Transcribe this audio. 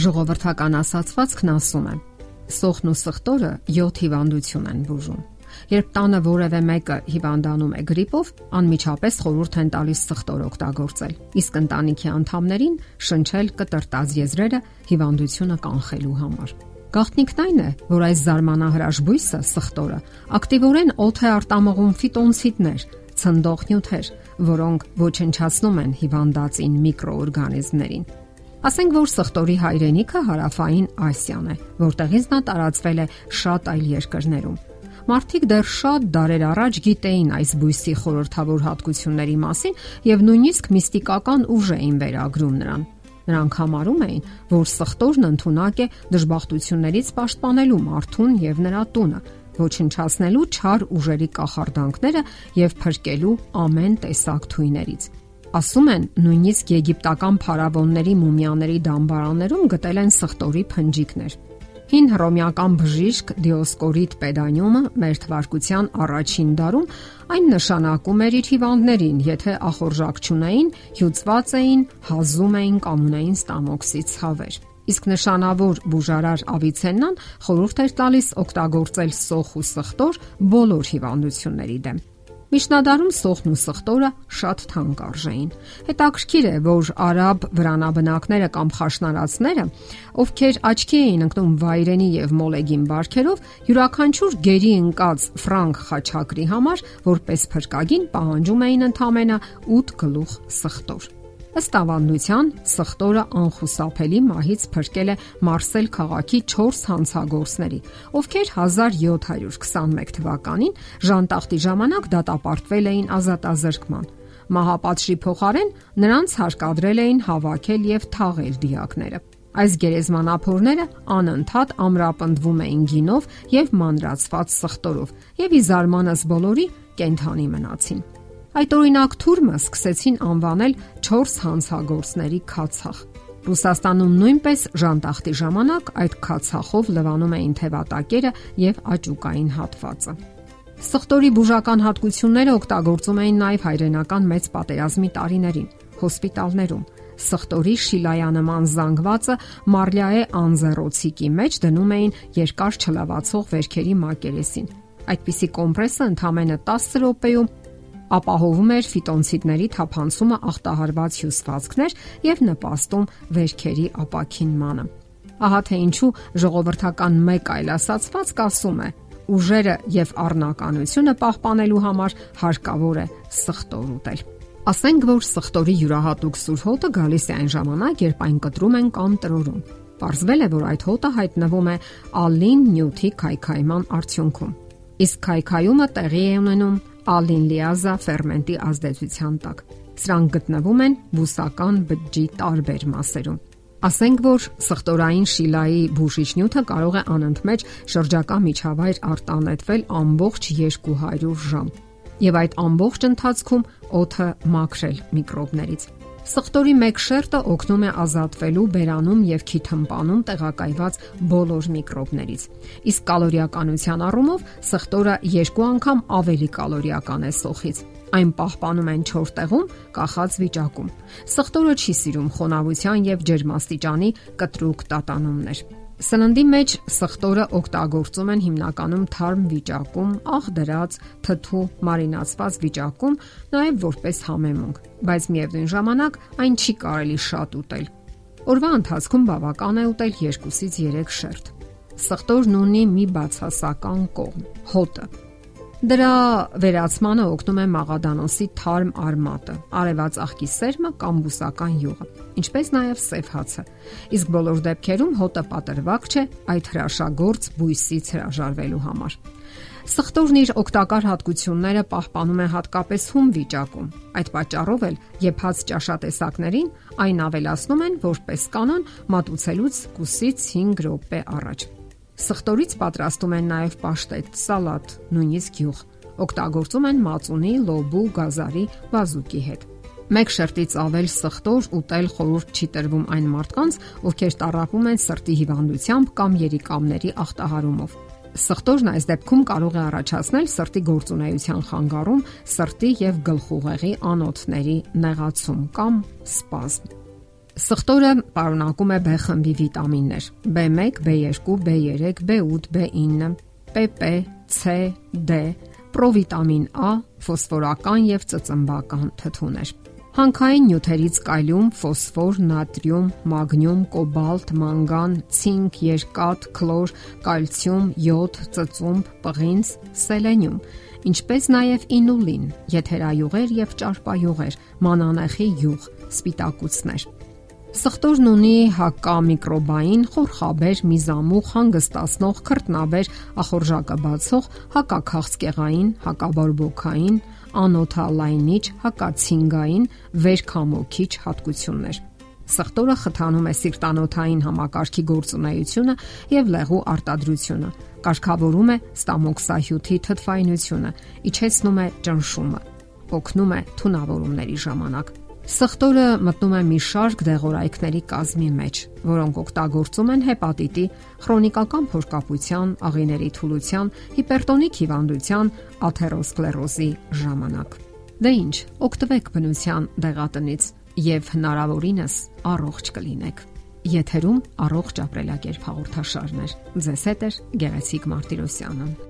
Ժողովրդական ասացվածքն ասում է. Սոխն ու սխտորը 7 հիվանդություն են բուժում։ Երբ տանը որևէ մեկը հիվանդանում է գրիպով, անմիջապես խորհուրդ են տալիս սխտոր օգտագործել։ Իսկ ընտանիքի անդամներին շնչել կտրտած եզրերը հիվանդությունը կանխելու համար։ Գաղտնիքն այն է, որ այս զարմանահրաշ բույսը սխտորը ակտիվորեն օդ է արտամղում ֆիտոնցիդներ, ցնդող նյութեր, որոնք ոչնչացնում են հիվանդածին միկրոօրգանիզմներին։ Ասենք որ սխտորի հայրենիքը հարավային Ասիան է, որտեղից նա տարածվել է շատ այլ երկրներում։ Մարդիկ դեռ շատ դարեր առաջ գիտեին այս բույսի խորհրդավոր հատկությունների մասին եւ նույնիսկ միստիկական ուժ էին վերագրում նրան։ Նրանք համարում էին, որ սխտորն ընդունակ է դժբախտություններից պաշտպանելու մարդուն եւ նրա տունը, ոչնչացնելու չար ուժերի կախարդանքները եւ փրկելու ամեն տեսակ թույներից։ Ասում են, նույնիսկ եգիպտական փարավոնների մումիաների դամբարաններում գտել են սխտորի փնջիկներ։ Հին հռոմեական բժիշկ Դիոսկորիդ Պեդանյումը մեր թվարկության առաջին դարում այն նշանակում էր իր հիվանդներին, եթե ախորժակ չունեին, հյուծված էին, հազում էին կամ ունեին ստամոքսի ցավեր։ Իսկ նշանավոր բուժարար Ավիցեննան խորհուրդ էր տալիս օգտագործել սոխ ու սխտոր բոլոր հիվանդությունների դեմ։ Միջնադարում սոխն ու սխտորը շատ թանկ արժեին։ Հետաքրքիր է, որ արաբ վրանաբնակները կամ խաշնարածները, ովքեր աչքի էին ընկնում վայրենի եւ մոլեգին բարքերով, յուրաքանչյուր գերի ընկած ֆրանկ խաչակրի համար որպես փրկագին պահանջում էին ընդամենը 8 գլուխ սխտոր։ Ըստ ավանդության, սխտորը անխուսափելի մահից փրկել է Մարսել քաղաքի 4 հանցագործների, ովքեր 1721 թվականին ժանտախտի ժամանակ դատապարտվել էին ազատազրկման։ Մահապատժի փոխարեն նրանց հարկադրել էին հավաքել եւ թաղել դիակները։ Այս գերեզմանափորները անընդհատ ամրապնդվում էին գինով եւ մանրացված սխտորով եւ ի զարմանս բոլորի կենթանի մնացին։ Այդ օրինակ թուրմը սկսեցին անվանել 4 հանցագործների քացախ։ Ռուսաստանում նույնպես ժանտախտի ժամանակ այդ քացախով լվանում էին թևատակերը եւ աճուկային հատվածը։ Սխտորի բուժական հատկությունները օգտագործում էին նաև հայրենական մեծ պատերազմի տարիներին հոսպիտալներում։ Սխտորի շիլայանման զանգվածը մարլիաե անձեռոցիկի մեջ դնում էին երկար չլավացող վերքերի մակերեսին։ Այդպիսի կոմպրեսը ընդամենը 10 րոպեում ապահովում էր ֆիտոնցիդների թափանցումը ախտահարված հյուսվածքներ եւ նպաստում վերքերի ապակինմանը։ Ահա թե ինչու ժողովրդական մեկ այլ ասացված կասում է. ուժերը եւ առնականությունը պահպանելու համար հարկավոր է սխտոր ուտել։ Ասենք որ սխտորի յուրահատուկ սուր հոտը գալիս է այն ժամանակ, երբ այն կտրում են կամ տրորում։ Պարզվել է, որ այդ հոտը հայտնվում է ալին նյութի քայքայման արդյունքում։ Իսկ քայքայումը տեղի է ունենում ալինլիազա ֆերմենտի ազդեցության տակ։ Սրանք գտնվում են բուսական բջջի տարբեր մասերում։ Ասենք որ սխտորային շիլայի բուժիչնյութը կարող է անընդմեջ շրջակա միջավայր արտանետվել ամբողջ 200 ժամ։ Եվ այդ ամբողջ ընթացքում օթը մաքրել միկրոբներից։ Սխտորի մեկ շերտը օգնում է ազատվելու բերանում եւ քիթմպանում տեղակայված բոլոր միկրոբներից։ Իսկ կալորիականության առումով սխտորը երկու անգամ ավելի կալորիական է սոխից։ Այն պահպանում են 4 տեղում կախած վիճակում։ Սխտորը չի սիրում խոնավության եւ ջերմաստիճանի կտրուկ տատանումներ։ Սննդի մեջ սխտորը օգտագործում են հիմնականում թարմ վիճակում, աղ դրած, թթու, մարինացված վիճակում, նաև որպես համեմունք, բայց միևնույն ժամանակ այն չի կարելի շատ ուտել։ Օրվա ընթացքում բավական է ուտել 2-ից 3 շերտ։ Սխտորն ունի մի բացասական կողմ՝ հոտը, Դրա վերացմանը օգնում է մաղադանոսի թարմ արմատը, արևած աղքի սերմը կամ բուսական յուղը, ինչպես նաև սև հացը։ Իսկ բոլոր դեպքերում հոտը պատրվակ չէ այդ հրաշագործ բույսից հրաժարվելու համար։ Սխտորն իր օգտակար հատկությունները պահպանում է հատկապես հում վիճակում։ Այդ պատճառով էլ եփած ճաշատեսակներին այն ավելացնում են որպես կանոն մատուցելուց կուսից 5 րոպե առաջ։ Սխտորից պատրաստում են նաև պաշտետ, սալատ, նույնիսկ յուղ։ Օգտագործում են մածունի, լոբու, գազարի, բազուկի հետ։ Մեկ շերտից ավել սխտոր ուտել խորուրդ չի տրվում այն մարդկանց, ովքեր տարապում են սրտի հիվանդությամբ կամ երիկամների ախտահարումով։ Սխտորն այս դեպքում կարող է առաջացնել սրտի գործունեության խանգարում, սրտի եւ գլխուղեղի անոթների նեղացում կամ սպազմ։ Սխտորը պարունակում է B խմբի վիտամիններ՝ B1, B2, B3, B8, B9, PP, C, D, պրովիտամին A, ֆոսֆորական եւ ծծմբական թթուներ։ Հանքային նյութերից կալիում, ֆոսֆոր, նատրիում, մագնիում, կոբալտ, մանգան, ցինկ, երկաթ, քլոր, կալցիում, յոդ, ծծումբ, պղինձ, սելենիում, ինչպես նաև ինուլին, եթերայուղեր եւ ճարպայուղեր, մանանեխի յուղ, սպիտակուցներ։ Սխտորն ունի հակամիկրոբային, խորխաբեր, միզամուխ, հանգստացնող, քրտնաբեր, ախորժակը բացող, հակաքաղցկեղային, հակաբորբոքային, անոթալայնիչ, հակացինգային, վերքամոքիչ հատկություններ։ Սխտորը խթանում է սիրտանոթային համակարգի գործունեությունը եւ լեղու արտադրությունը։ Կարգավորում է ստամոքսահյութի թթվայնությունը, իջեցնում է ճնշումը, օգնում է թունավորումների ժամանակ։ Սխտորը մտնում է մի շարք դեղորայքների կազմի մեջ, որոնք օգտագործում են հեպատիտի, քրոնիկական փոշկապության, աղիների թուլության, հիպերտոնիկ հիվանդության, աթերոսկլերոզի ժամանակ։ Դե ի՞նչ, օգտվեք բնության դեղատնից եւ հնարավորինս առողջ կլինեք։ Եթերում առողջ ապրելակերպ հաղորդաշարներ։ Ձեզ հետ է Գեղեցիկ Մարտիրոսյանը։